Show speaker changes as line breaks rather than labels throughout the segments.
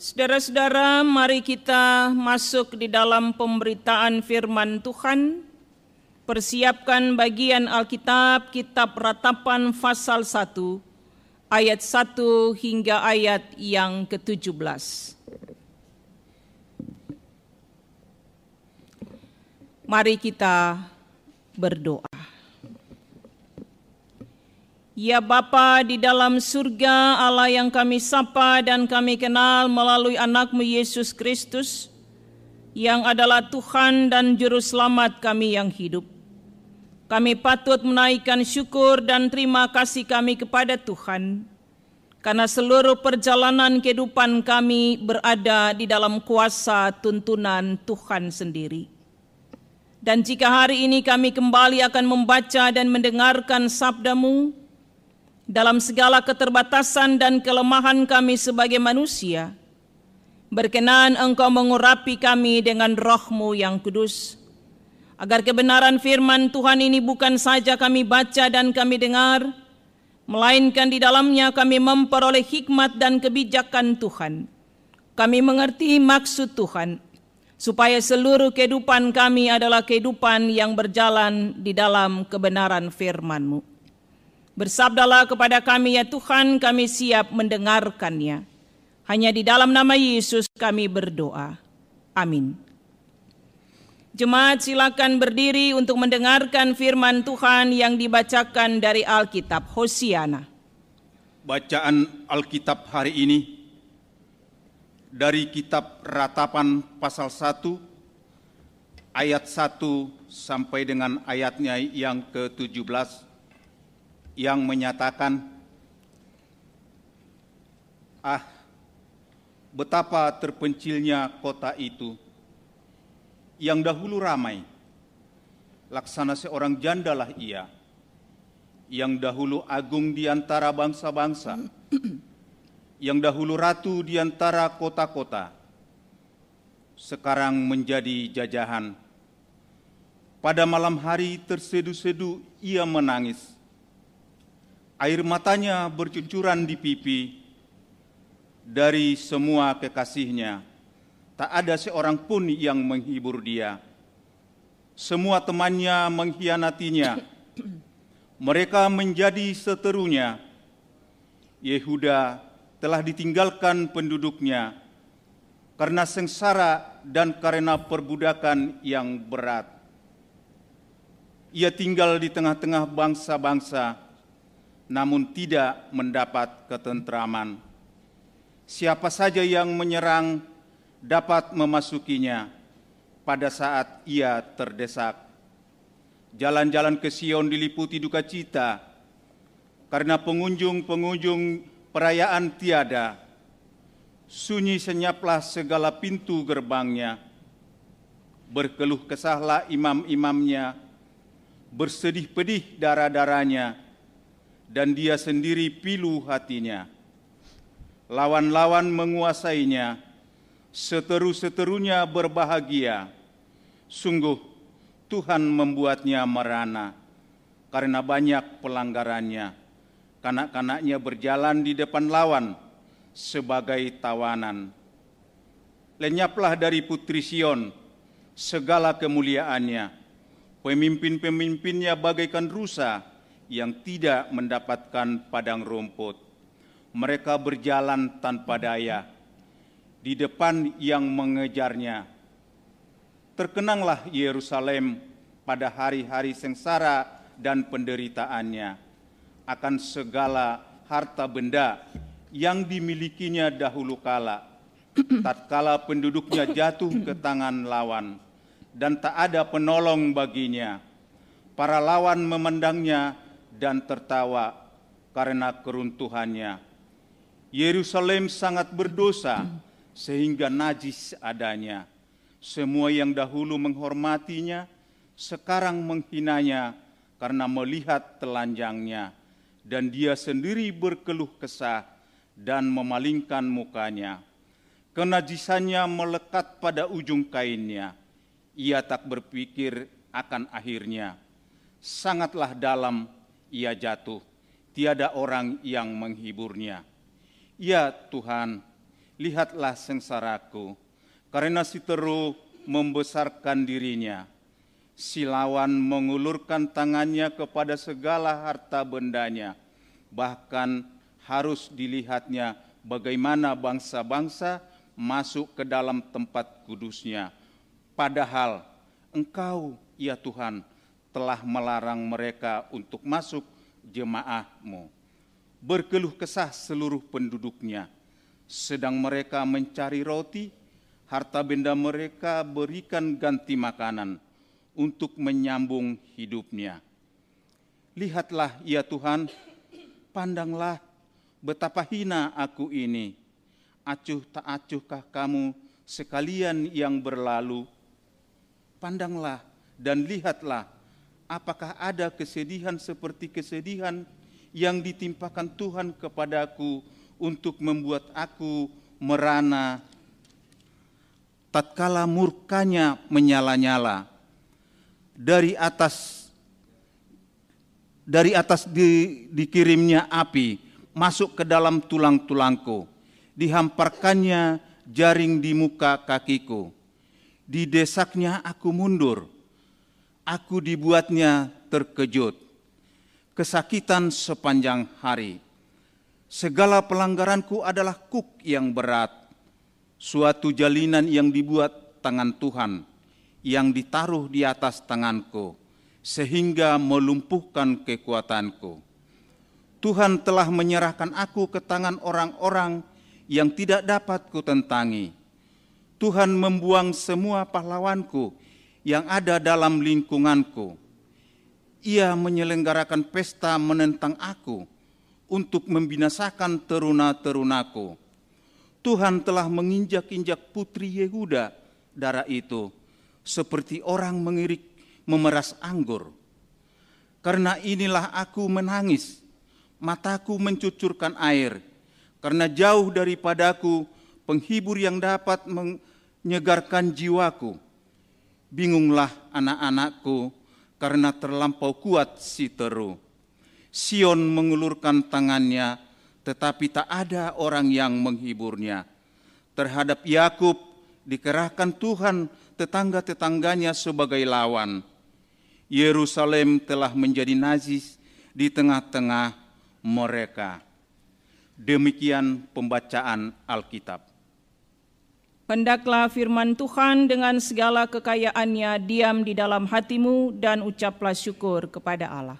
Saudara-saudara, mari kita masuk di dalam pemberitaan firman Tuhan. Persiapkan bagian Alkitab, Kitab Ratapan pasal 1, ayat 1 hingga ayat yang ke-17. Mari kita berdoa. Ya Bapa di dalam surga Allah yang kami sapa dan kami kenal melalui anakmu Yesus Kristus yang adalah Tuhan dan Juru Selamat kami yang hidup. Kami patut menaikkan syukur dan terima kasih kami kepada Tuhan karena seluruh perjalanan kehidupan kami berada di dalam kuasa tuntunan Tuhan sendiri. Dan jika hari ini kami kembali akan membaca dan mendengarkan sabdamu, dalam segala keterbatasan dan kelemahan kami sebagai manusia, berkenan Engkau mengurapi kami dengan rohmu yang kudus, agar kebenaran firman Tuhan ini bukan saja kami baca dan kami dengar, melainkan di dalamnya kami memperoleh hikmat dan kebijakan Tuhan. Kami mengerti maksud Tuhan, supaya seluruh kehidupan kami adalah kehidupan yang berjalan di dalam kebenaran firman-Mu. Bersabdalah kepada kami ya Tuhan, kami siap mendengarkannya. Hanya di dalam nama Yesus kami berdoa. Amin. Jemaat silakan berdiri untuk mendengarkan firman Tuhan yang dibacakan dari Alkitab Hosiana.
Bacaan Alkitab hari ini dari kitab Ratapan pasal 1 ayat 1 sampai dengan ayatnya yang ke-17 yang menyatakan, "Ah, betapa terpencilnya kota itu yang dahulu ramai, laksana seorang jandalah ia, yang dahulu agung di antara bangsa-bangsa, yang dahulu ratu di antara kota-kota, sekarang menjadi jajahan." Pada malam hari tersedu-sedu ia menangis air matanya bercucuran di pipi dari semua kekasihnya. Tak ada seorang pun yang menghibur dia. Semua temannya mengkhianatinya. Mereka menjadi seterunya. Yehuda telah ditinggalkan penduduknya karena sengsara dan karena perbudakan yang berat. Ia tinggal di tengah-tengah bangsa-bangsa namun tidak mendapat ketentraman. Siapa saja yang menyerang dapat memasukinya pada saat ia terdesak. Jalan-jalan ke Sion diliputi duka cita karena pengunjung-pengunjung perayaan tiada. Sunyi senyaplah segala pintu gerbangnya. Berkeluh kesahlah imam-imamnya, bersedih pedih darah-darahnya dan dia sendiri pilu hatinya. Lawan-lawan menguasainya, seteru-seterunya berbahagia. Sungguh Tuhan membuatnya merana karena banyak pelanggarannya. Kanak-kanaknya berjalan di depan lawan sebagai tawanan. Lenyaplah dari putri Sion segala kemuliaannya. Pemimpin-pemimpinnya bagaikan rusa yang tidak mendapatkan padang rumput. Mereka berjalan tanpa daya di depan yang mengejarnya. Terkenanglah Yerusalem pada hari-hari sengsara dan penderitaannya akan segala harta benda yang dimilikinya dahulu kala. Tatkala penduduknya jatuh ke tangan lawan dan tak ada penolong baginya. Para lawan memandangnya dan tertawa karena keruntuhannya. Yerusalem sangat berdosa sehingga najis adanya. Semua yang dahulu menghormatinya sekarang menghinanya karena melihat telanjangnya dan dia sendiri berkeluh kesah dan memalingkan mukanya. Kenajisannya melekat pada ujung kainnya. Ia tak berpikir akan akhirnya. Sangatlah dalam ia jatuh, tiada orang yang menghiburnya. Ya Tuhan, lihatlah sengsaraku, karena si teru membesarkan dirinya. Si lawan mengulurkan tangannya kepada segala harta bendanya, bahkan harus dilihatnya bagaimana bangsa-bangsa masuk ke dalam tempat kudusnya. Padahal engkau, ya Tuhan, telah melarang mereka untuk masuk jemaahmu. Berkeluh kesah seluruh penduduknya, sedang mereka mencari roti, harta benda mereka berikan ganti makanan untuk menyambung hidupnya. Lihatlah ya Tuhan, pandanglah betapa hina aku ini. Acuh tak acuhkah kamu sekalian yang berlalu? Pandanglah dan lihatlah apakah ada kesedihan seperti kesedihan yang ditimpakan Tuhan kepadaku untuk membuat aku merana? Tatkala murkanya menyala-nyala dari atas dari atas di, dikirimnya api masuk ke dalam tulang-tulangku dihamparkannya jaring di muka kakiku. Didesaknya aku mundur aku dibuatnya terkejut kesakitan sepanjang hari segala pelanggaranku adalah kuk yang berat suatu jalinan yang dibuat tangan Tuhan yang ditaruh di atas tanganku sehingga melumpuhkan kekuatanku. Tuhan telah menyerahkan aku ke tangan orang-orang yang tidak dapat kutentangi. Tuhan membuang semua pahlawanku yang ada dalam lingkunganku. Ia menyelenggarakan pesta menentang aku untuk membinasakan teruna-terunaku Tuhan telah menginjak-injak putri Yehuda darah itu seperti orang mengirik memeras anggur. Karena inilah aku menangis, mataku mencucurkan air, karena jauh daripadaku penghibur yang dapat menyegarkan jiwaku. Bingunglah anak-anakku karena terlampau kuat si teru. Sion mengulurkan tangannya, tetapi tak ada orang yang menghiburnya. Terhadap Yakub dikerahkan Tuhan tetangga-tetangganya sebagai lawan. Yerusalem telah menjadi najis di tengah-tengah mereka. Demikian pembacaan Alkitab.
Pendaklah firman Tuhan dengan segala kekayaannya diam di dalam hatimu dan ucaplah syukur kepada Allah.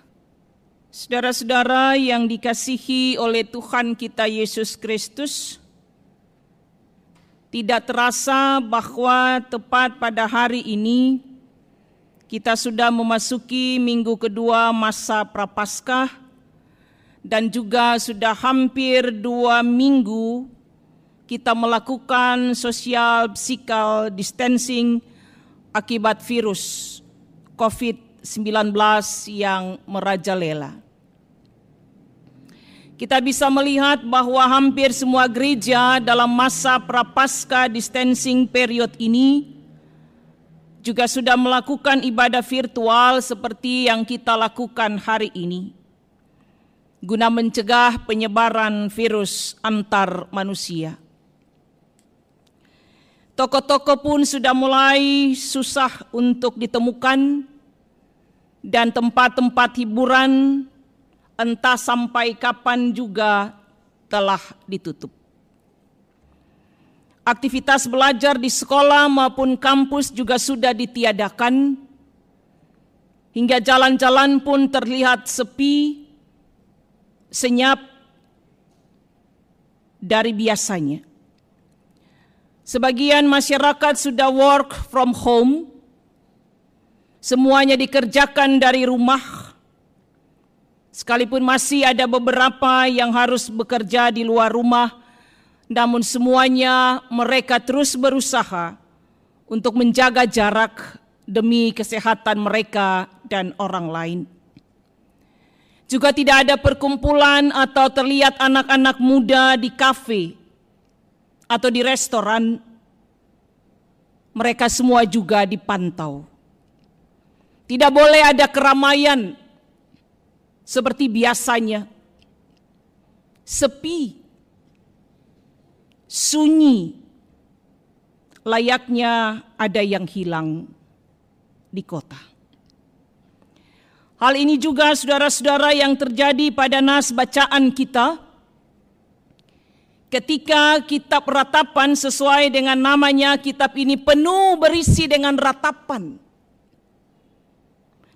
Saudara-saudara yang dikasihi oleh Tuhan kita Yesus Kristus, tidak terasa bahwa tepat pada hari ini kita sudah memasuki minggu kedua masa Prapaskah dan juga sudah hampir dua minggu kita melakukan social physical distancing akibat virus COVID-19 19 yang merajalela. Kita bisa melihat bahwa hampir semua gereja dalam masa prapaskah distancing period ini juga sudah melakukan ibadah virtual seperti yang kita lakukan hari ini guna mencegah penyebaran virus antar manusia. Toko-toko pun sudah mulai susah untuk ditemukan dan tempat-tempat hiburan entah sampai kapan juga telah ditutup. Aktivitas belajar di sekolah maupun kampus juga sudah ditiadakan, hingga jalan-jalan pun terlihat sepi, senyap dari biasanya. Sebagian masyarakat sudah work from home, Semuanya dikerjakan dari rumah. Sekalipun masih ada beberapa yang harus bekerja di luar rumah, namun semuanya mereka terus berusaha untuk menjaga jarak demi kesehatan mereka dan orang lain. Juga tidak ada perkumpulan atau terlihat anak-anak muda di kafe atau di restoran. Mereka semua juga dipantau. Tidak boleh ada keramaian seperti biasanya. Sepi. sunyi, layaknya ada yang hilang di kota. Hal ini juga saudara-saudara yang terjadi pada nas bacaan kita ketika kitab ratapan sesuai dengan namanya kitab ini penuh berisi dengan ratapan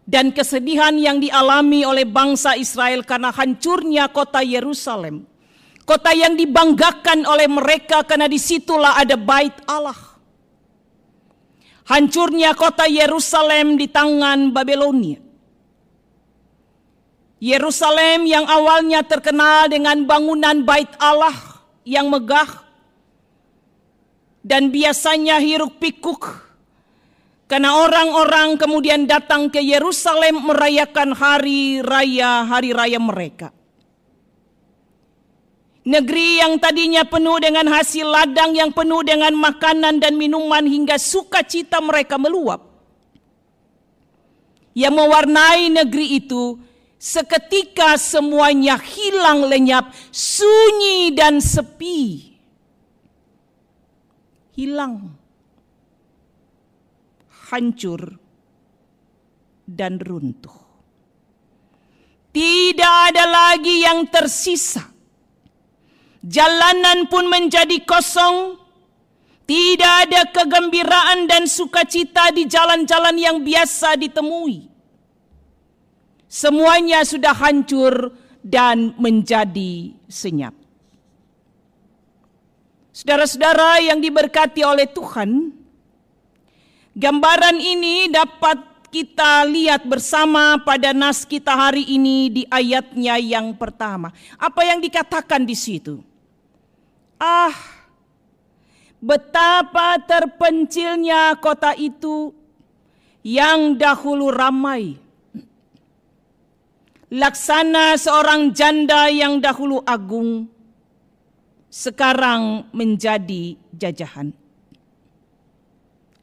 dan kesedihan yang dialami oleh bangsa Israel karena hancurnya kota Yerusalem. Kota yang dibanggakan oleh mereka karena di situlah ada bait Allah. Hancurnya kota Yerusalem di tangan Babelonia. Yerusalem yang awalnya terkenal dengan bangunan bait Allah yang megah dan biasanya hiruk pikuk karena orang-orang kemudian datang ke Yerusalem merayakan hari raya hari raya mereka. Negeri yang tadinya penuh dengan hasil ladang yang penuh dengan makanan dan minuman hingga sukacita mereka meluap. Yang mewarnai negeri itu seketika semuanya hilang lenyap, sunyi dan sepi. Hilang. Hancur dan runtuh. Tidak ada lagi yang tersisa Jalanan pun menjadi kosong. Tidak ada kegembiraan dan sukacita di jalan-jalan yang biasa ditemui. Semuanya sudah hancur dan menjadi senyap. Saudara-saudara yang diberkati oleh Tuhan, gambaran ini dapat kita lihat bersama pada nas kita hari ini di ayatnya yang pertama. Apa yang dikatakan di situ? Ah, betapa terpencilnya kota itu yang dahulu ramai. Laksana seorang janda yang dahulu agung, sekarang menjadi jajahan.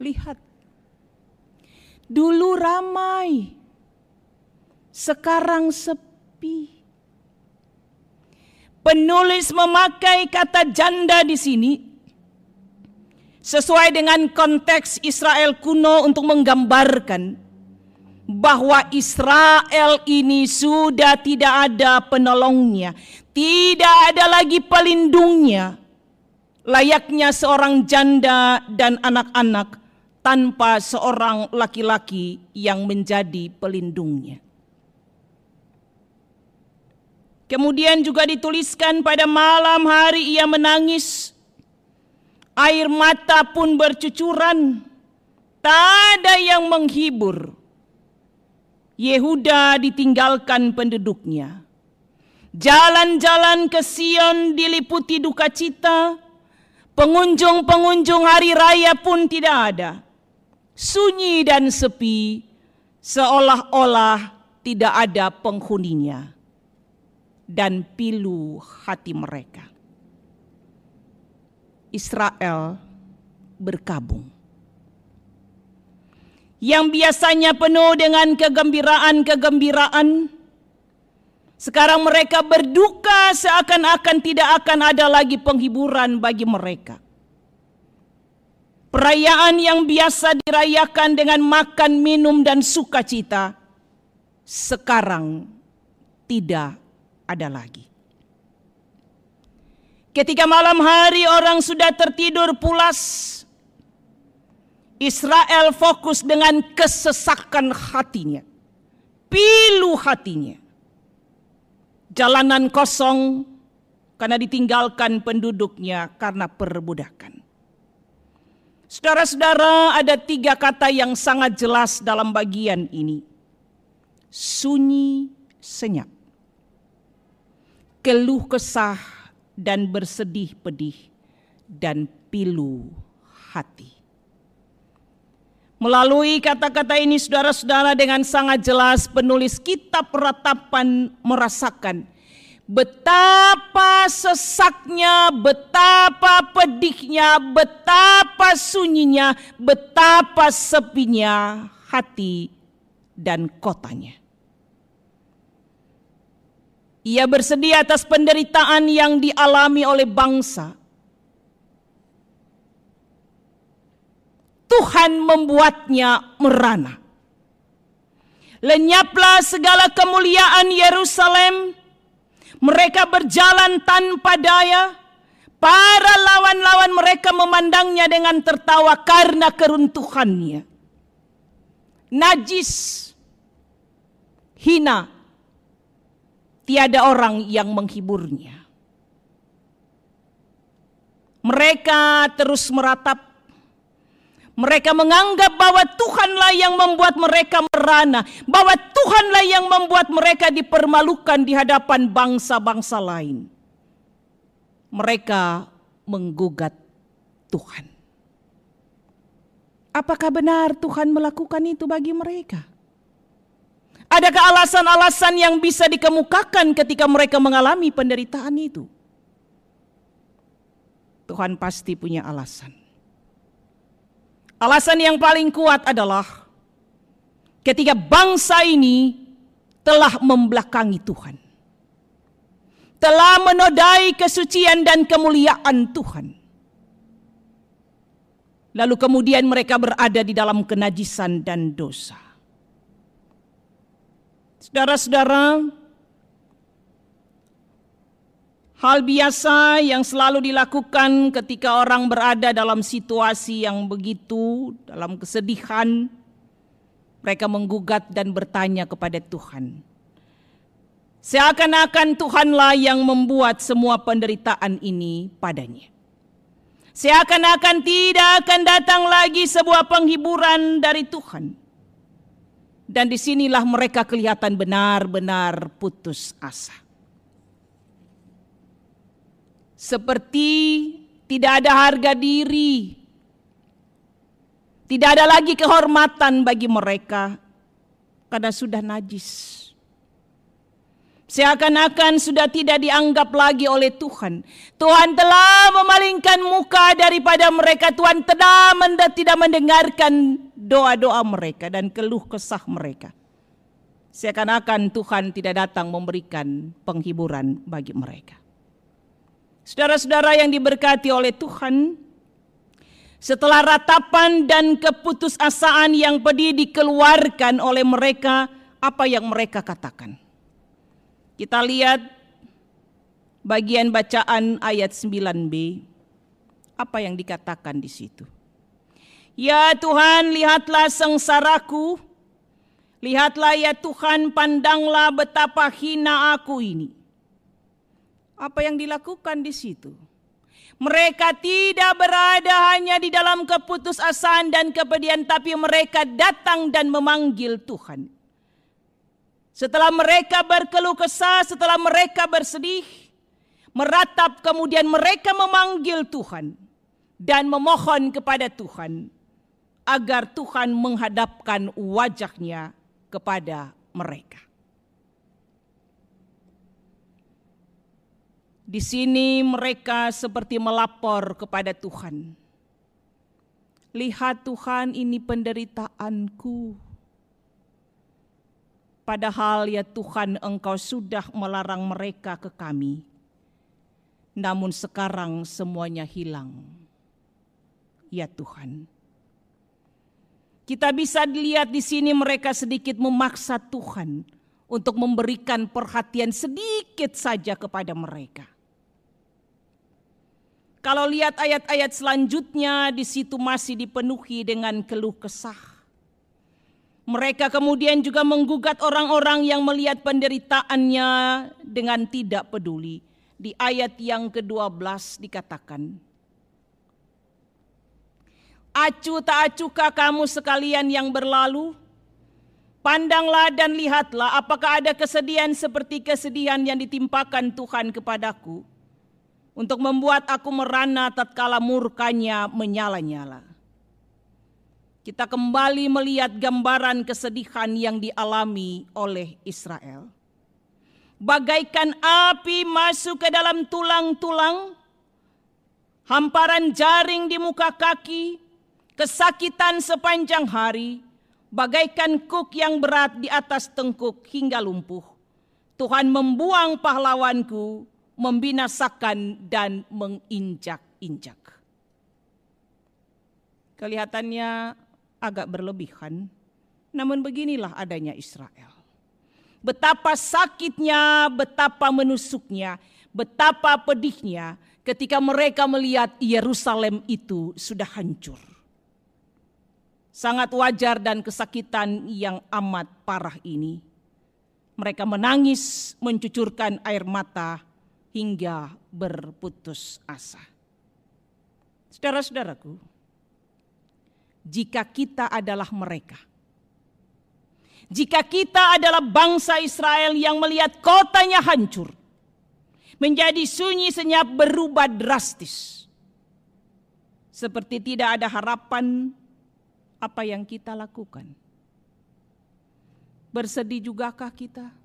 Lihat, dulu ramai, sekarang sepi. Penulis memakai kata janda di sini sesuai dengan konteks Israel kuno untuk menggambarkan bahwa Israel ini sudah tidak ada penolongnya, tidak ada lagi pelindungnya, layaknya seorang janda dan anak-anak tanpa seorang laki-laki yang menjadi pelindungnya. Kemudian juga dituliskan pada malam hari ia menangis. Air mata pun bercucuran. Tak ada yang menghibur. Yehuda ditinggalkan penduduknya. Jalan-jalan ke Sion diliputi duka cita. Pengunjung-pengunjung hari raya pun tidak ada. Sunyi dan sepi, seolah-olah tidak ada penghuninya dan pilu hati mereka. Israel berkabung. Yang biasanya penuh dengan kegembiraan-kegembiraan, sekarang mereka berduka seakan-akan tidak akan ada lagi penghiburan bagi mereka. Perayaan yang biasa dirayakan dengan makan, minum, dan sukacita, sekarang tidak ada lagi. Ketika malam hari orang sudah tertidur pulas, Israel fokus dengan kesesakan hatinya, pilu hatinya. Jalanan kosong karena ditinggalkan penduduknya karena perbudakan. Saudara-saudara, ada tiga kata yang sangat jelas dalam bagian ini: sunyi, senyap keluh kesah dan bersedih pedih dan pilu hati. Melalui kata-kata ini saudara-saudara dengan sangat jelas penulis kitab ratapan merasakan betapa sesaknya, betapa pedihnya, betapa sunyinya, betapa sepinya hati dan kotanya. Ia bersedia atas penderitaan yang dialami oleh bangsa. Tuhan membuatnya merana. Lenyaplah segala kemuliaan Yerusalem. Mereka berjalan tanpa daya. Para lawan-lawan mereka memandangnya dengan tertawa karena keruntuhannya. Najis, hina, tiada orang yang menghiburnya. Mereka terus meratap mereka menganggap bahwa Tuhanlah yang membuat mereka merana, bahwa Tuhanlah yang membuat mereka dipermalukan di hadapan bangsa-bangsa lain. Mereka menggugat Tuhan. Apakah benar Tuhan melakukan itu bagi mereka? Adakah alasan-alasan yang bisa dikemukakan ketika mereka mengalami penderitaan itu? Tuhan pasti punya alasan. Alasan yang paling kuat adalah ketika bangsa ini telah membelakangi Tuhan. Telah menodai kesucian dan kemuliaan Tuhan. Lalu kemudian mereka berada di dalam kenajisan dan dosa. Saudara-saudara, Hal biasa yang selalu dilakukan ketika orang berada dalam situasi yang begitu, dalam kesedihan, mereka menggugat dan bertanya kepada Tuhan. Seakan-akan Tuhanlah yang membuat semua penderitaan ini padanya. Seakan-akan tidak akan datang lagi sebuah penghiburan dari Tuhan. Dan di sinilah mereka kelihatan benar-benar putus asa seperti tidak ada harga diri, tidak ada lagi kehormatan bagi mereka karena sudah najis. Seakan-akan sudah tidak dianggap lagi oleh Tuhan. Tuhan telah memalingkan muka daripada mereka. Tuhan telah tidak mendengarkan doa-doa mereka dan keluh kesah mereka. Seakan-akan Tuhan tidak datang memberikan penghiburan bagi mereka. Saudara-saudara yang diberkati oleh Tuhan, setelah ratapan dan keputusasaan yang pedih dikeluarkan oleh mereka, apa yang mereka katakan? Kita lihat bagian bacaan ayat 9b. Apa yang dikatakan di situ? Ya Tuhan, lihatlah sengsaraku. Lihatlah ya Tuhan, pandanglah betapa hina aku ini apa yang dilakukan di situ. Mereka tidak berada hanya di dalam keputusasaan dan kepedihan, tapi mereka datang dan memanggil Tuhan. Setelah mereka berkeluh kesah, setelah mereka bersedih, meratap, kemudian mereka memanggil Tuhan dan memohon kepada Tuhan agar Tuhan menghadapkan wajahnya kepada mereka. Di sini mereka seperti melapor kepada Tuhan. Lihat Tuhan ini penderitaanku. Padahal ya Tuhan engkau sudah melarang mereka ke kami. Namun sekarang semuanya hilang. Ya Tuhan. Kita bisa dilihat di sini mereka sedikit memaksa Tuhan untuk memberikan perhatian sedikit saja kepada mereka. Kalau lihat ayat-ayat selanjutnya di situ masih dipenuhi dengan keluh kesah. Mereka kemudian juga menggugat orang-orang yang melihat penderitaannya dengan tidak peduli. Di ayat yang ke-12 dikatakan, Acu tak acukah kamu sekalian yang berlalu? Pandanglah dan lihatlah apakah ada kesedihan seperti kesedihan yang ditimpakan Tuhan kepadaku untuk membuat aku merana tatkala murkanya menyala-nyala. Kita kembali melihat gambaran kesedihan yang dialami oleh Israel. Bagaikan api masuk ke dalam tulang-tulang, hamparan jaring di muka kaki, kesakitan sepanjang hari, bagaikan kuk yang berat di atas tengkuk hingga lumpuh. Tuhan membuang pahlawanku membinasakan dan menginjak-injak. Kelihatannya agak berlebihan, namun beginilah adanya Israel. Betapa sakitnya, betapa menusuknya, betapa pedihnya ketika mereka melihat Yerusalem itu sudah hancur. Sangat wajar dan kesakitan yang amat parah ini. Mereka menangis, mencucurkan air mata hingga berputus asa. Saudara-saudaraku, jika kita adalah mereka, jika kita adalah bangsa Israel yang melihat kotanya hancur, menjadi sunyi senyap berubah drastis. Seperti tidak ada harapan apa yang kita lakukan. Bersedih jugakah kita?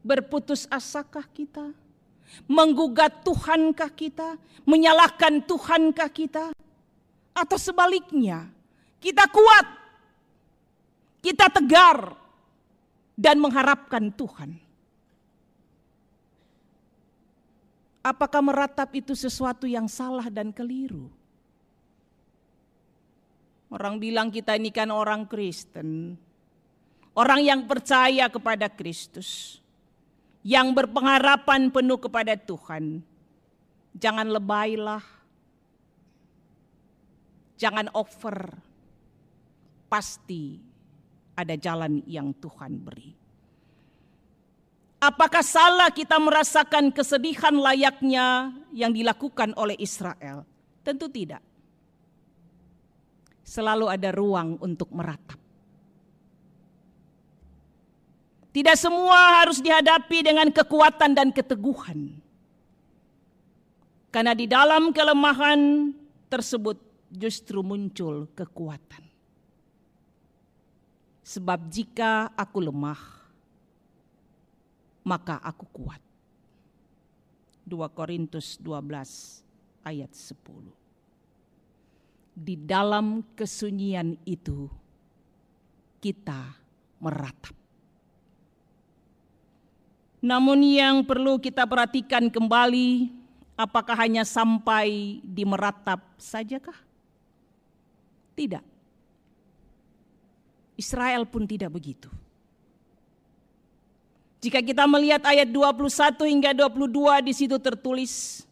Berputus asakah kita? Menggugat Tuhankah kita? Menyalahkan Tuhankah kita? Atau sebaliknya, kita kuat kita tegar dan mengharapkan Tuhan. Apakah meratap itu sesuatu yang salah dan keliru? Orang bilang kita ini kan orang Kristen. Orang yang percaya kepada Kristus. Yang berpengharapan penuh kepada Tuhan. Jangan lebaylah. Jangan over. Pasti ada jalan yang Tuhan beri. Apakah salah kita merasakan kesedihan layaknya yang dilakukan oleh Israel? Tentu tidak. Selalu ada ruang untuk meratap. Tidak semua harus dihadapi dengan kekuatan dan keteguhan. Karena di dalam kelemahan tersebut justru muncul kekuatan. Sebab jika aku lemah, maka aku kuat. 2 Korintus 12 ayat 10. Di dalam kesunyian itu kita meratap. Namun yang perlu kita perhatikan kembali, apakah hanya sampai di meratap sajakah? Tidak. Israel pun tidak begitu. Jika kita melihat ayat 21 hingga 22 di situ tertulis,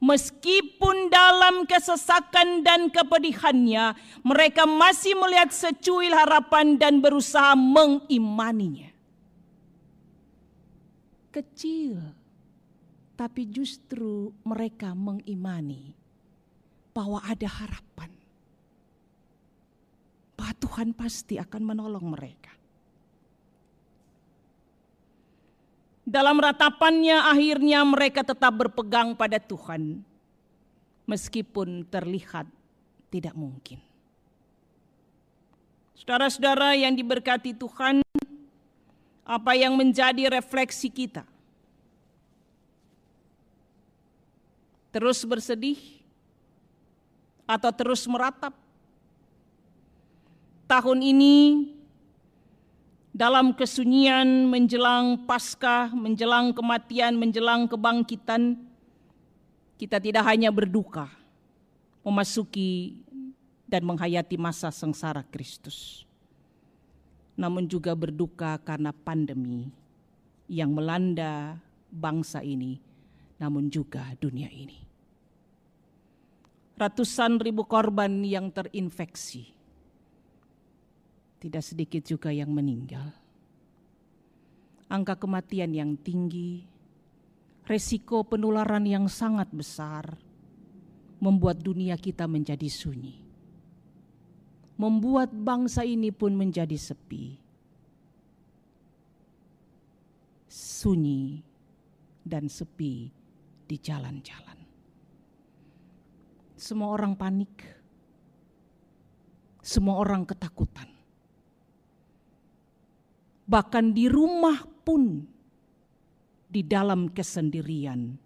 meskipun dalam kesesakan dan kepedihannya, mereka masih melihat secuil harapan dan berusaha mengimaninya. Kecil, tapi justru mereka mengimani bahwa ada harapan bahwa Tuhan pasti akan menolong mereka. Dalam ratapannya akhirnya mereka tetap berpegang pada Tuhan meskipun terlihat tidak mungkin. Saudara-saudara yang diberkati Tuhan, apa yang menjadi refleksi kita? Terus bersedih atau terus meratap? tahun ini dalam kesunyian menjelang Paskah, menjelang kematian, menjelang kebangkitan, kita tidak hanya berduka, memasuki dan menghayati masa sengsara Kristus. Namun juga berduka karena pandemi yang melanda bangsa ini, namun juga dunia ini. Ratusan ribu korban yang terinfeksi tidak sedikit juga yang meninggal. Angka kematian yang tinggi, resiko penularan yang sangat besar, membuat dunia kita menjadi sunyi. Membuat bangsa ini pun menjadi sepi. Sunyi dan sepi di jalan-jalan. Semua orang panik. Semua orang ketakutan bahkan di rumah pun di dalam kesendirian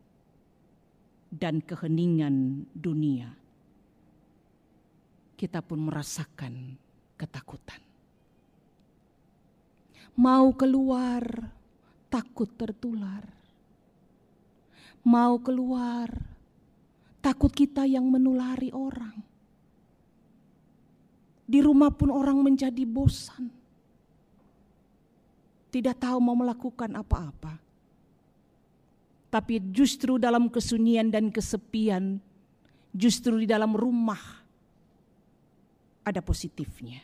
dan keheningan dunia kita pun merasakan ketakutan mau keluar takut tertular mau keluar takut kita yang menulari orang Di rumah pun orang menjadi bosan. Tidak tahu mau melakukan apa-apa. Tapi justru dalam kesunyian dan kesepian, justru di dalam rumah ada positifnya.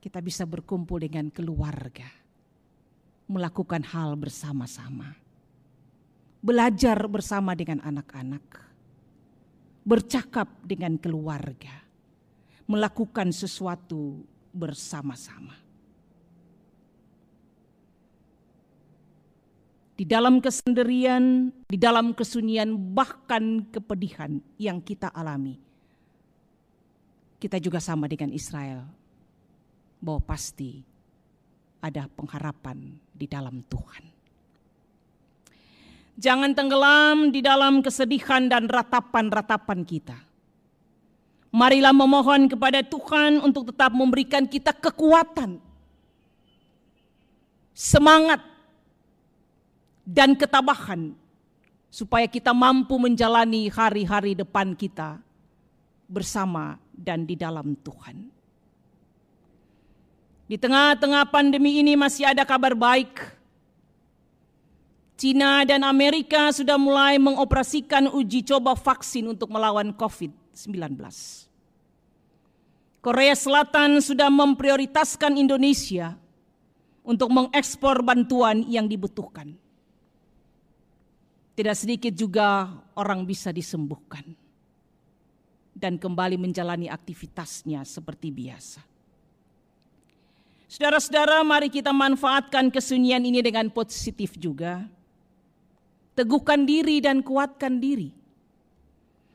Kita bisa berkumpul dengan keluarga, melakukan hal bersama-sama, belajar bersama dengan anak-anak, bercakap dengan keluarga melakukan sesuatu bersama-sama. Di dalam kesendirian, di dalam kesunyian, bahkan kepedihan yang kita alami, kita juga sama dengan Israel, bahwa pasti ada pengharapan di dalam Tuhan. Jangan tenggelam di dalam kesedihan dan ratapan-ratapan kita Marilah memohon kepada Tuhan untuk tetap memberikan kita kekuatan, semangat, dan ketabahan, supaya kita mampu menjalani hari-hari depan kita bersama dan di dalam Tuhan. Di tengah-tengah pandemi ini masih ada kabar baik. Cina dan Amerika sudah mulai mengoperasikan uji coba vaksin untuk melawan COVID-19. Korea Selatan sudah memprioritaskan Indonesia untuk mengekspor bantuan yang dibutuhkan. Tidak sedikit juga orang bisa disembuhkan dan kembali menjalani aktivitasnya seperti biasa. Saudara-saudara, mari kita manfaatkan kesunyian ini dengan positif juga. Teguhkan diri dan kuatkan diri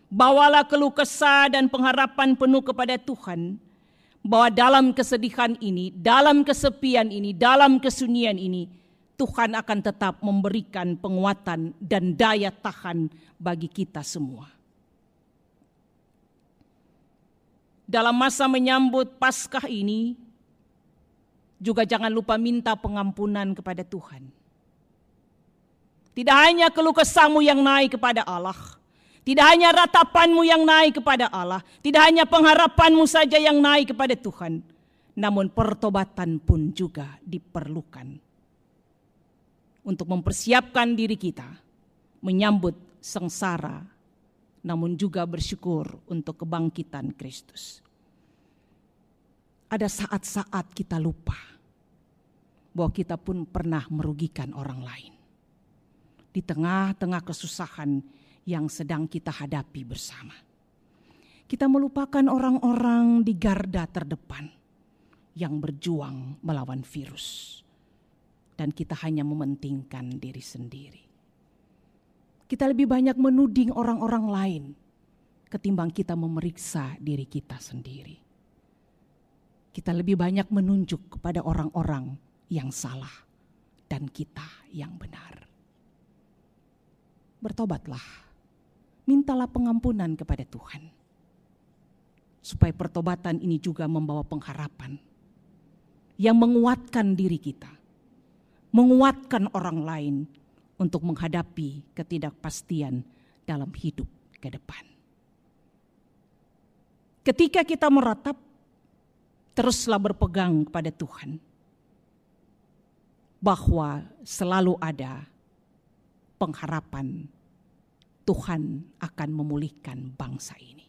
Bawalah keluh kesah dan pengharapan penuh kepada Tuhan bahwa dalam kesedihan ini, dalam kesepian ini, dalam kesunyian ini, Tuhan akan tetap memberikan penguatan dan daya tahan bagi kita semua. Dalam masa menyambut Paskah ini, juga jangan lupa minta pengampunan kepada Tuhan. Tidak hanya keluh kesahmu yang naik kepada Allah, tidak hanya ratapanmu yang naik kepada Allah, tidak hanya pengharapanmu saja yang naik kepada Tuhan, namun pertobatan pun juga diperlukan untuk mempersiapkan diri kita menyambut sengsara, namun juga bersyukur untuk kebangkitan Kristus. Ada saat-saat kita lupa bahwa kita pun pernah merugikan orang lain. Di tengah-tengah kesusahan yang sedang kita hadapi bersama. Kita melupakan orang-orang di garda terdepan yang berjuang melawan virus, dan kita hanya mementingkan diri sendiri. Kita lebih banyak menuding orang-orang lain ketimbang kita memeriksa diri kita sendiri. Kita lebih banyak menunjuk kepada orang-orang yang salah dan kita yang benar. Bertobatlah mintalah pengampunan kepada Tuhan. Supaya pertobatan ini juga membawa pengharapan yang menguatkan diri kita, menguatkan orang lain untuk menghadapi ketidakpastian dalam hidup ke depan. Ketika kita meratap, teruslah berpegang kepada Tuhan bahwa selalu ada pengharapan Tuhan akan memulihkan bangsa ini.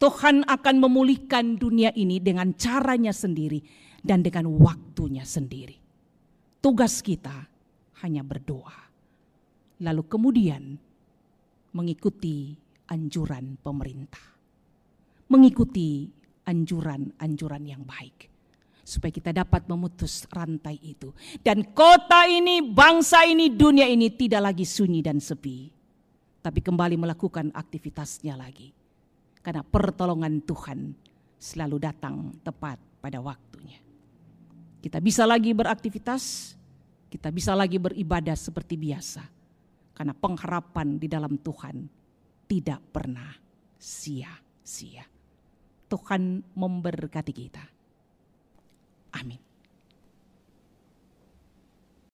Tuhan akan memulihkan dunia ini dengan caranya sendiri dan dengan waktunya sendiri. Tugas kita hanya berdoa. Lalu kemudian mengikuti anjuran pemerintah. Mengikuti anjuran-anjuran yang baik supaya kita dapat memutus rantai itu. Dan kota ini, bangsa ini, dunia ini tidak lagi sunyi dan sepi tapi kembali melakukan aktivitasnya lagi. Karena pertolongan Tuhan selalu datang tepat pada waktunya. Kita bisa lagi beraktivitas, kita bisa lagi beribadah seperti biasa. Karena pengharapan di dalam Tuhan tidak pernah sia-sia. Tuhan memberkati kita. Amin.